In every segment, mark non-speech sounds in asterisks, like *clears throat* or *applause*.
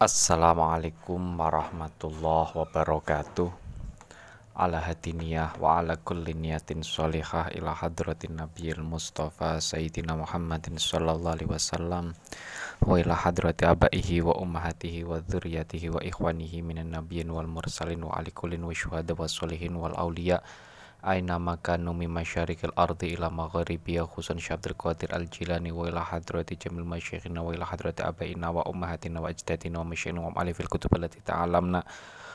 Assalamualaikum warahmatullahi wabarakatuh. Ala hadiniyah wa ala kulli niyatin sholihah ila hadratin nabiyil mustafa sayyidina Muhammadin sallallahu alaihi wasallam wa ila hadrati abaihi wa ummahatihi wa dzurriyyatihi wa ikhwanihi minan nabiyyin wal mursalin wa ali kullin wa syuhada wa sholihin wal auliya aina makanu min masyarikil ardi ila magharibiya khusun Syabdul Qadir al-Jilani wa ila hadrati jamil masyayikhina wa ila hadrati abaina wa ummahatina wa ajdadina wa masyayikhina wa alifil kutub ta'alamna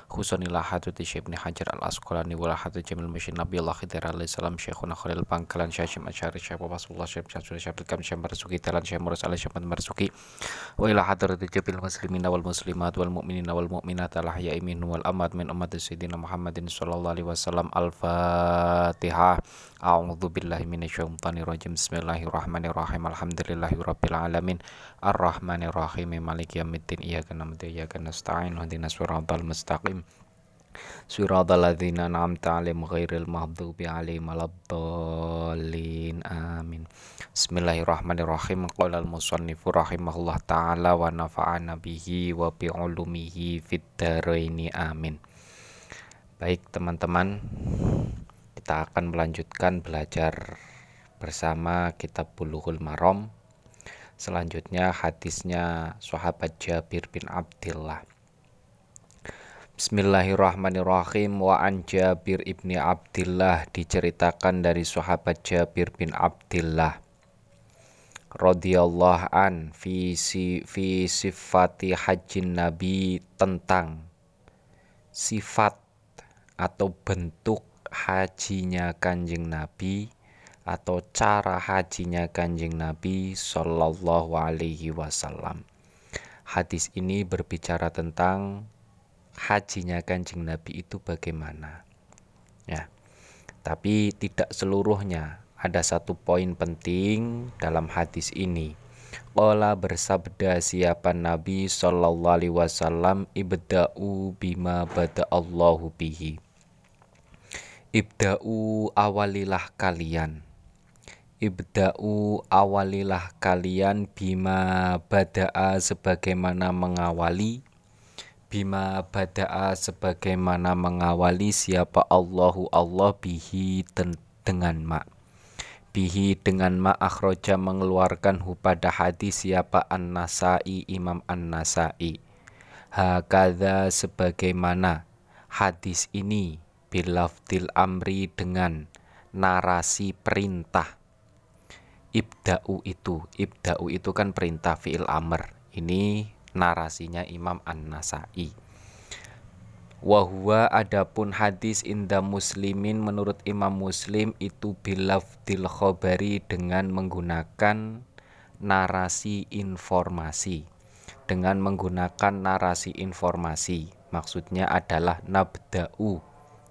khusun ila hadrati Syekh Hajar al-Asqalani wa ila hadrati jamil masyaikh Nabi Allah Khidir alaihi salam Syekhuna Khalil Bangkalan Syekh Asyari Syekh Rasulullah Syekh Syekh Syekh Kam Syekh Marzuki Talan Syekh Murus alaihi Syekh Marzuki wa ila hadrati jamil muslimina wal muslimat wal mu'minina wal mu'minat al ahya'i minhum wal amat min ummati sayyidina Muhammadin sallallahu alaihi wasallam al-Fatihah Al-Fatihah. A'udzu billahi minasyaitonir rajim. Bismillahirrahmanirrahim. Alhamdulillahirabbil alamin. Arrahmanir rahim. Maliki yaumiddin. Iyyaka na'budu wa iyyaka nasta'in. Ihdinas siratal mustaqim. Siratal ladzina an'amta 'alaihim ghairil maghdubi 'alaihim waladdallin. Amin. Bismillahirrahmanirrahim. Qala al-musannifu rahimahullah taala wa nafa'ana bihi wa bi 'ulumihi fid dharaini. Amin. Baik teman-teman, kita akan melanjutkan belajar bersama kitab Bulughul Maram. Selanjutnya hadisnya sahabat Jabir bin Abdullah. Bismillahirrahmanirrahim wa an Jabir ibni Abdullah diceritakan dari sahabat Jabir bin Abdullah radhiyallahu an fi si, fi sifati hajjin nabi tentang sifat atau bentuk hajinya Kanjeng Nabi atau cara hajinya Kanjeng Nabi Shallallahu Alaihi Wasallam. Hadis ini berbicara tentang hajinya Kanjeng Nabi itu bagaimana. Ya. Tapi tidak seluruhnya. Ada satu poin penting dalam hadis ini. Qala bersabda siapa Nabi Shallallahu Alaihi Wasallam ibda'u bima bada Allahu bihi Ibda'u awalilah kalian Ibda'u awalilah kalian bima bada'a sebagaimana mengawali. Bima bada'a sebagaimana mengawali siapa Allahu Allah bihi dengan ma. Bihi dengan ma akhroja mengeluarkan pada hadis siapa An-Nasai Imam An-Nasai. Hakadha sebagaimana hadis ini bilaftil amri dengan narasi perintah ibda'u itu. Ibda'u itu kan perintah fi'il amr. Ini narasinya Imam An-Nasai. Wahwa adapun hadis inda muslimin menurut Imam Muslim itu bilaftil khobari dengan menggunakan narasi informasi. Dengan menggunakan narasi informasi. Maksudnya adalah nabda'u.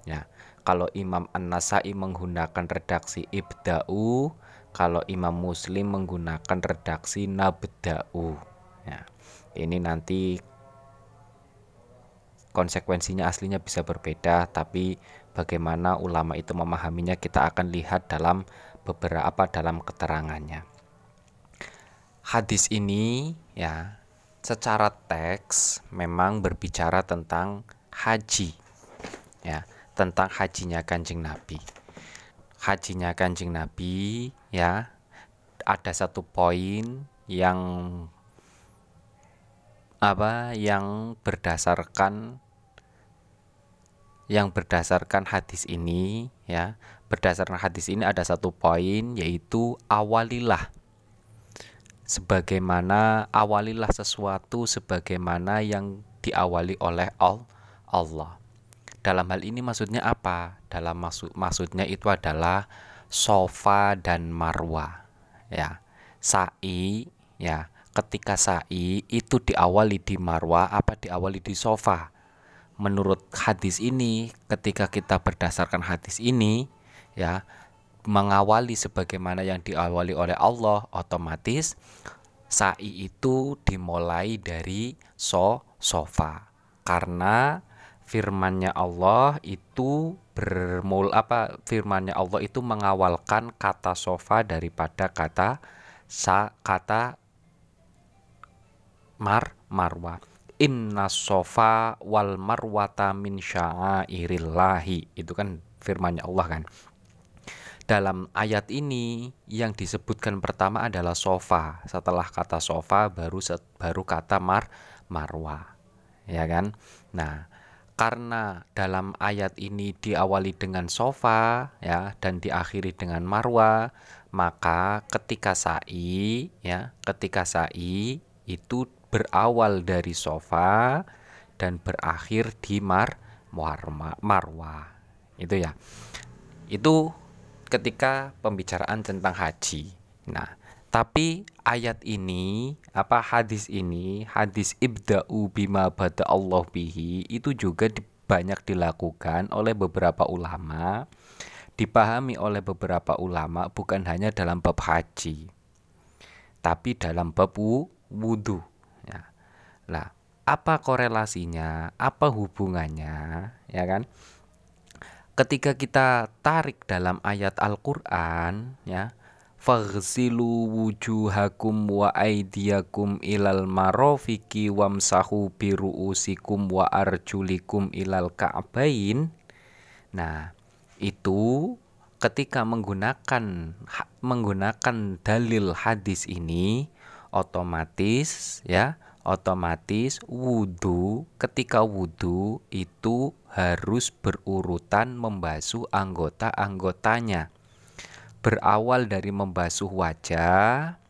Ya, kalau Imam An-Nasai menggunakan redaksi ibda'u, kalau Imam Muslim menggunakan redaksi nabda'u. Ya, ini nanti konsekuensinya aslinya bisa berbeda, tapi bagaimana ulama itu memahaminya kita akan lihat dalam beberapa dalam keterangannya. Hadis ini ya secara teks memang berbicara tentang haji. Ya, tentang hajinya Kanjeng Nabi. Hajinya Kanjeng Nabi ya. Ada satu poin yang apa yang berdasarkan yang berdasarkan hadis ini ya. Berdasarkan hadis ini ada satu poin yaitu awalilah. Sebagaimana awalilah sesuatu sebagaimana yang diawali oleh Allah. Dalam hal ini maksudnya apa? Dalam maksud maksudnya itu adalah sofa dan marwa. Ya. Sa'i ya, ketika sa'i itu diawali di marwa apa diawali di sofa? Menurut hadis ini, ketika kita berdasarkan hadis ini ya, mengawali sebagaimana yang diawali oleh Allah, otomatis sa'i itu dimulai dari so sofa. Karena firmannya Allah itu bermul apa firmannya Allah itu mengawalkan kata sofa daripada kata sa kata mar marwa. Inna sofa wal marwata min sya'airillahi. Itu kan firmannya Allah kan. Dalam ayat ini yang disebutkan pertama adalah sofa. Setelah kata sofa baru baru kata mar marwa. Ya kan? Nah karena dalam ayat ini diawali dengan sofa ya dan diakhiri dengan marwa maka ketika sa'i ya ketika sa'i itu berawal dari sofa dan berakhir di mar marwa, marwa. Itu ya. Itu ketika pembicaraan tentang haji. Nah tapi ayat ini apa hadis ini hadis ibda'u bima bada Allah bihi itu juga di, banyak dilakukan oleh beberapa ulama dipahami oleh beberapa ulama bukan hanya dalam bab haji tapi dalam bab wudhu lah, apa korelasinya? Apa hubungannya? Ya kan? Ketika kita tarik dalam ayat Al-Qur'an ya, faghsilu wujuhakum wa aydiyakum ilal marofiki wamsahu biruusikum wa arjulikum ilal ka'bain. Nah, itu ketika menggunakan menggunakan dalil hadis ini otomatis ya otomatis wudhu ketika wudhu itu harus berurutan membasuh anggota-anggotanya berawal dari membasuh wajah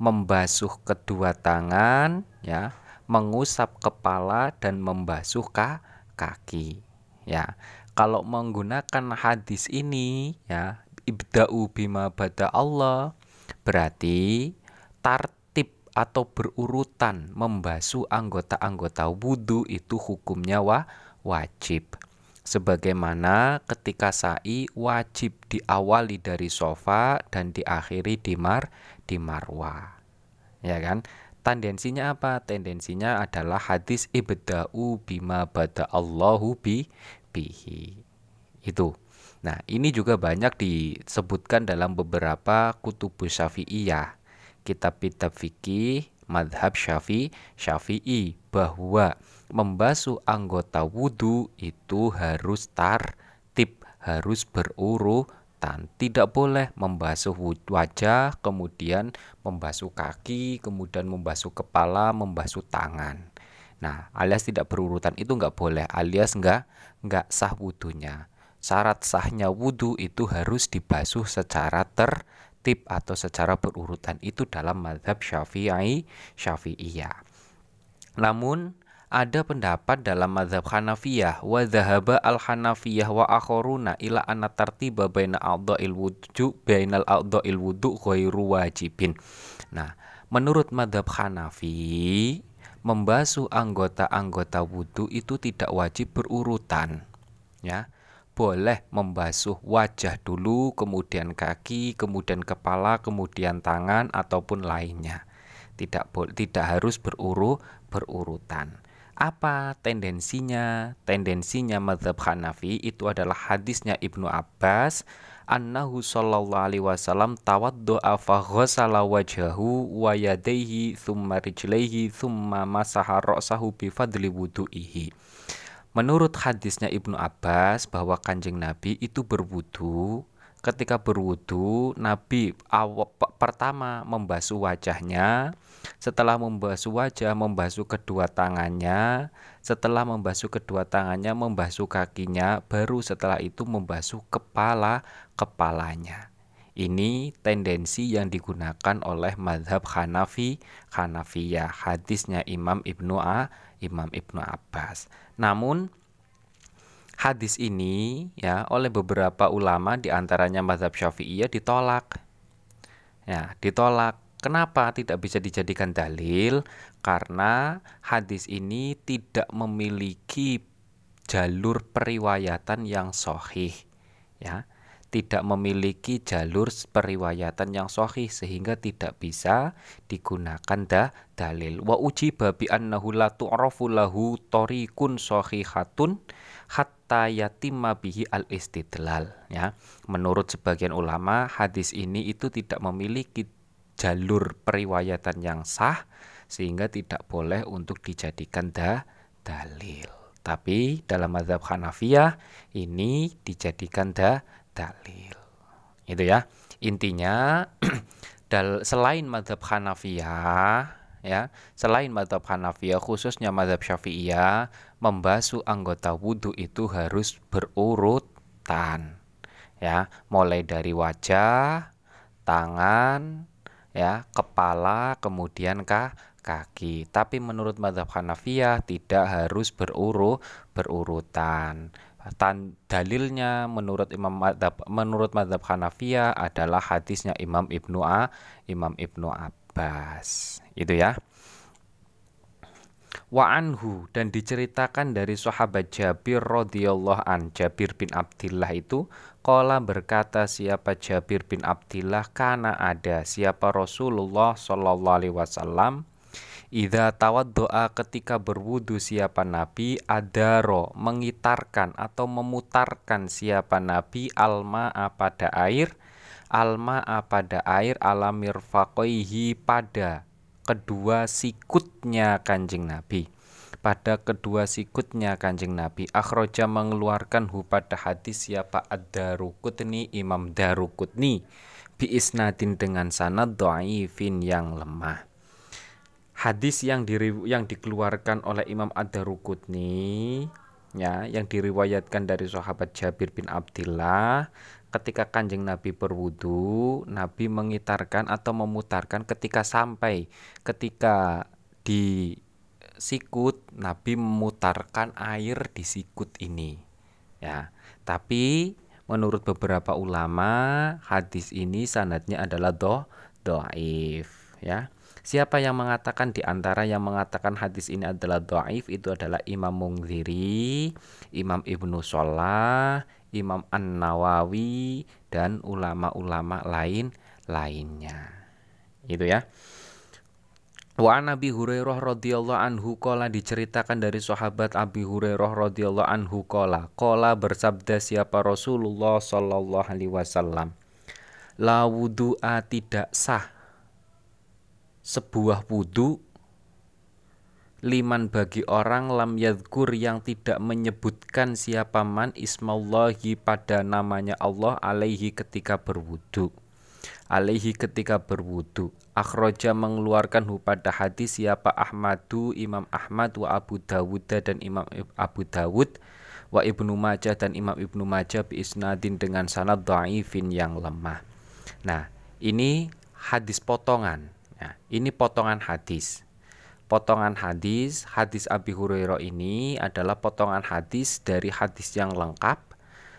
membasuh kedua tangan ya mengusap kepala dan membasuh kaki ya kalau menggunakan hadis ini ya ibda'u bima bada Allah berarti tart atau berurutan membasuh anggota-anggota wudhu itu hukumnya wa wajib. Sebagaimana ketika sa'i wajib diawali dari sofa dan diakhiri di mar di marwa. Ya kan? Tendensinya apa? Tendensinya adalah hadis ibda'u bima bada Allahu bi bihi. Itu. Nah, ini juga banyak disebutkan dalam beberapa kutubus syafi'iyah kitab-kitab fikih madhab syafi syafi'i bahwa membasuh anggota wudhu itu harus tartib harus berurutan tidak boleh membasuh wajah kemudian membasuh kaki kemudian membasuh kepala membasuh tangan. Nah alias tidak berurutan itu nggak boleh alias nggak nggak sah wudhunya syarat sahnya wudhu itu harus dibasuh secara ter tertib atau secara berurutan itu dalam madhab syafi'i syafi'iyah. Namun ada pendapat dalam madhab Hanafiyah wa dhahaba al Hanafiyah wa akhoruna ila anna tartiba baina a'dha'il wudu bainal a'dha'il wudu ghairu wajibin. Nah, menurut madhab Hanafi membasuh anggota-anggota wudhu itu tidak wajib berurutan ya boleh membasuh wajah dulu, kemudian kaki, kemudian kepala, kemudian tangan ataupun lainnya. Tidak tidak harus beruru berurutan. Apa tendensinya? Tendensinya madhab Hanafi itu adalah hadisnya Ibnu Abbas annahu sallallahu alaihi wasallam tawaddo'a fa ghassala wajhahu wa yadayhi thumma rijlaihi thumma masaha ra'sahu bi fadli wudu'ihi Menurut hadisnya Ibnu Abbas bahwa kanjeng Nabi itu berwudu. Ketika berwudu Nabi awal, pertama membasuh wajahnya. Setelah membasuh wajah membasuh kedua tangannya. Setelah membasuh kedua tangannya membasuh kakinya. Baru setelah itu membasuh kepala kepalanya. Ini tendensi yang digunakan oleh madhab Hanafi Hanafiyah. Hadisnya Imam Ibnu A Imam Ibnu Abbas. Namun hadis ini ya oleh beberapa ulama di antaranya Mazhab Syafi'iyah ditolak. Ya, ditolak. Kenapa tidak bisa dijadikan dalil? Karena hadis ini tidak memiliki jalur periwayatan yang sohih. Ya, tidak memiliki jalur periwayatan yang sahih sehingga tidak bisa digunakan dah dalil wa uji babi annahu la tu'rafu lahu tariqun sahihatun hatta yatimma bihi al istidlal ya menurut sebagian ulama hadis ini itu tidak memiliki jalur periwayatan yang sah sehingga tidak boleh untuk dijadikan da dalil. Tapi dalam mazhab Hanafiyah ini dijadikan da dalil. Itu ya. Intinya *clears throat* dal selain mazhab Hanafiyah ya, selain mazhab Hanafiyah khususnya mazhab Syafi'iyah membasuh anggota wudhu itu harus berurutan. Ya, mulai dari wajah, tangan, ya, kepala, kemudian kah kaki. Tapi menurut madhab Hanafiyah tidak harus beruru berurutan. Tan, dalilnya menurut Imam madhab, menurut madhab Hanafiyah adalah hadisnya Imam Ibnu A, Imam Ibnu Abbas. Itu ya. Wa anhu dan diceritakan dari sahabat Jabir radhiyallahu an Jabir bin Abdullah itu Kola berkata siapa Jabir bin Abdullah karena ada siapa Rasulullah Shallallahu Alaihi Wasallam Ida tawad doa ketika berwudu siapa Nabi adaro mengitarkan atau memutarkan siapa Nabi alma pada air alma pada air alamir fakoihi pada kedua sikutnya kanjeng Nabi. Pada kedua sikutnya kanjeng Nabi akhroja mengeluarkan hu pada hadis siapa ad-darukutni Imam Darukutni bi isnadin dengan sanad do'ifin yang lemah hadis yang diri, yang dikeluarkan oleh Imam Ad-Darukutni ya yang diriwayatkan dari sahabat Jabir bin Abdullah ketika kanjeng Nabi berwudu Nabi mengitarkan atau memutarkan ketika sampai ketika di sikut Nabi memutarkan air di sikut ini ya. Tapi menurut beberapa ulama hadis ini sanadnya adalah do doaif ya Siapa yang mengatakan di antara yang mengatakan hadis ini adalah doaif itu adalah Imam Mungziri, Imam Ibnu Sholah, Imam An Nawawi dan ulama-ulama lain lainnya. Itu ya. Wa Nabi Hurairah radhiyallahu anhu kola diceritakan dari sahabat Abi Hurairah radhiyallahu anhu kola kola bersabda siapa Rasulullah sallallahu alaihi wasallam la wudu'a tidak sah sebuah wudhu liman bagi orang lam yadkur yang tidak menyebutkan siapa man ismallahi pada namanya Allah alaihi ketika berwudu. Alaihi ketika berwudu. Akhroja mengeluarkan pada hadis siapa Ahmadu Imam Ahmad wa Abu Dawud dan Imam Abu Dawud wa Ibnu Majah dan Imam Ibnu Majah bi isnadin dengan sanad dhaifin yang lemah. Nah ini hadis potongan Nah, ini potongan hadis. Potongan hadis, hadis Abi Hurairah ini adalah potongan hadis dari hadis yang lengkap.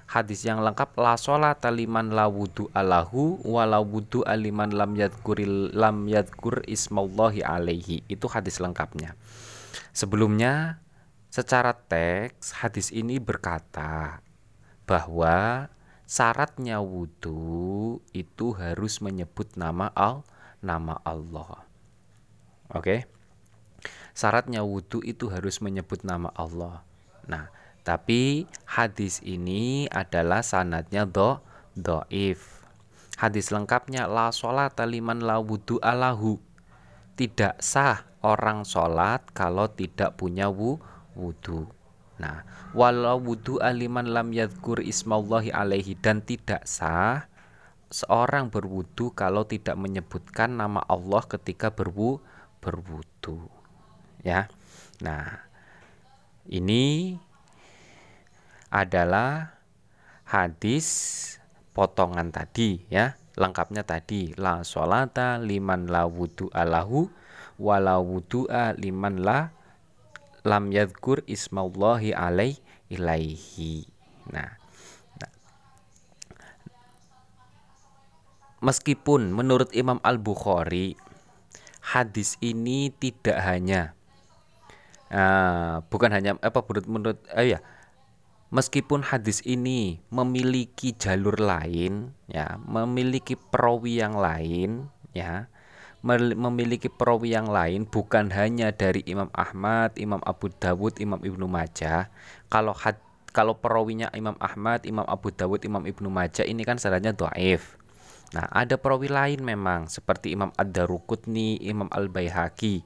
Hadis yang lengkap la sholat liman la wudu alahu wa la wudu aliman lam yadkuril lam yadkur ismallahi alaihi. Itu hadis lengkapnya. Sebelumnya secara teks hadis ini berkata bahwa syaratnya wudhu itu harus menyebut nama Allah nama Allah. Oke. Okay? Syaratnya wudhu itu harus menyebut nama Allah. Nah, tapi hadis ini adalah sanadnya do doif. Hadis lengkapnya la sholat liman la wudhu alahu. Tidak sah orang sholat kalau tidak punya wu, wudhu. Nah, walau wudhu aliman lam yadkur ismallahi alaihi dan tidak sah seorang berwudu kalau tidak menyebutkan nama Allah ketika berwu berwudu ya. Nah ini adalah hadis potongan tadi ya lengkapnya tadi. La sholata liman la wudu alahu wala wudu'a liman la lam yadkur ismallahi alaih ilaihi. Nah Meskipun menurut Imam Al-Bukhari hadis ini tidak hanya uh, bukan hanya apa menurut menurut uh, ya meskipun hadis ini memiliki jalur lain ya memiliki perawi yang lain ya memiliki perawi yang lain bukan hanya dari Imam Ahmad, Imam Abu Dawud, Imam Ibnu Majah. Kalau had, kalau perawinya Imam Ahmad, Imam Abu Dawud, Imam Ibnu Majah ini kan sarannya doaif. Nah, ada perawi lain memang seperti Imam Ad-Darukutni, Imam Al-Baihaqi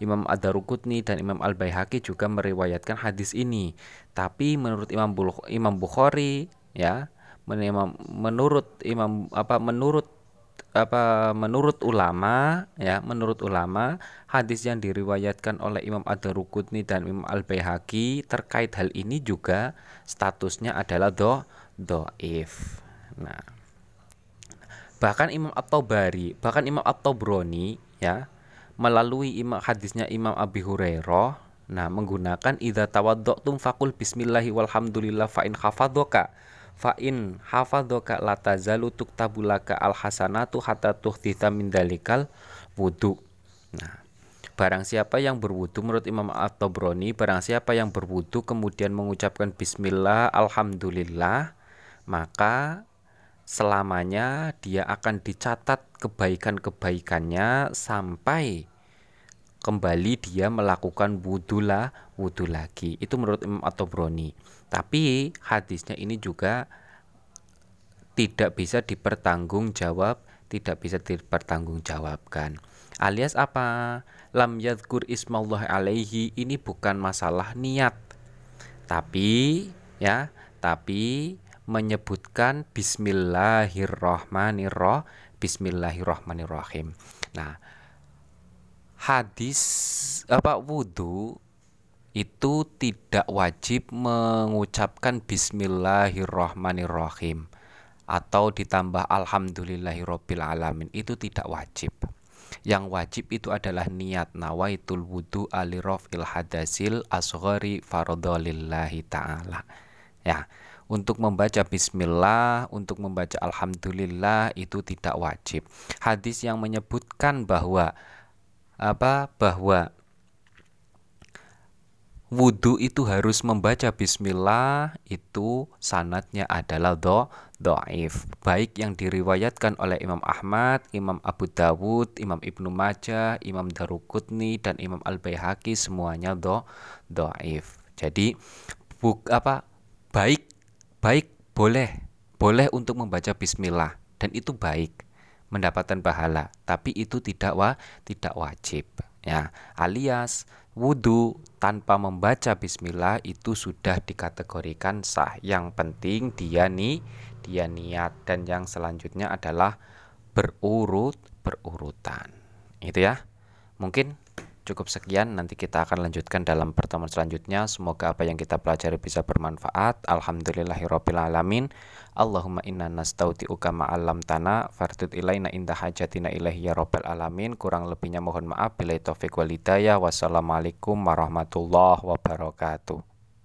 Imam Ad-Darukutni dan Imam Al-Baihaqi juga meriwayatkan hadis ini. Tapi menurut Imam Imam Bukhari ya, menurut Imam apa menurut apa menurut ulama ya menurut ulama hadis yang diriwayatkan oleh Imam Ad-Darukutni dan Imam Al-Baihaqi terkait hal ini juga statusnya adalah do doif. Nah, bahkan Imam At-Tabari, bahkan Imam At-Tabrani ya melalui imam hadisnya Imam Abi Hurairah nah menggunakan idza tawadda'tum faqul bismillahi walhamdulillah fa in khafadhaka fa in hafadhaka la tazalu tuktabulaka al hasanatu hatta tuhtita min dalikal wudu. Nah, barang siapa yang berwudu menurut Imam At-Tabrani, barang siapa yang berwudu kemudian mengucapkan bismillah alhamdulillah, maka selamanya dia akan dicatat kebaikan-kebaikannya sampai kembali dia melakukan wudhu lah wudhu lagi. Itu menurut Imam At-Tabrani. Tapi hadisnya ini juga tidak bisa dipertanggungjawab tidak bisa dipertanggungjawabkan. Alias apa? Lam yadkur ismallah alaihi ini bukan masalah niat. Tapi ya tapi menyebutkan bismillahirrahmanirrahim bismillahirrahmanirrahim nah hadis apa wudhu itu tidak wajib mengucapkan Bismillahirrahmanirrahim atau ditambah Alhamdulillahirobbil alamin itu tidak wajib. Yang wajib itu adalah niat nawaitul wudu alirofil hadasil asghari farodolillahi ta'ala. Ya, untuk membaca bismillah, untuk membaca alhamdulillah itu tidak wajib. Hadis yang menyebutkan bahwa apa bahwa wudhu itu harus membaca bismillah itu sanatnya adalah do doif baik yang diriwayatkan oleh Imam Ahmad, Imam Abu Dawud, Imam Ibnu Majah, Imam Darukutni dan Imam Al Baihaqi semuanya do doif. Jadi buk apa baik baik boleh boleh untuk membaca bismillah dan itu baik mendapatkan pahala, tapi itu tidak wa tidak wajib. Ya, alias wudhu tanpa membaca bismillah itu sudah dikategorikan sah. Yang penting dia nih dia niat dan yang selanjutnya adalah berurut berurutan. Itu ya. Mungkin Cukup sekian, nanti kita akan lanjutkan dalam pertemuan selanjutnya. Semoga apa yang kita pelajari bisa bermanfaat. Alhamdulillahirrabbilalamin. Allahumma inna nastaudi'uka ma'alam tanah. Fardud ilaina indah hajatina ya rabbal alamin. Kurang lebihnya mohon maaf. Bila taufiq walidayah. Wassalamualaikum warahmatullahi wabarakatuh.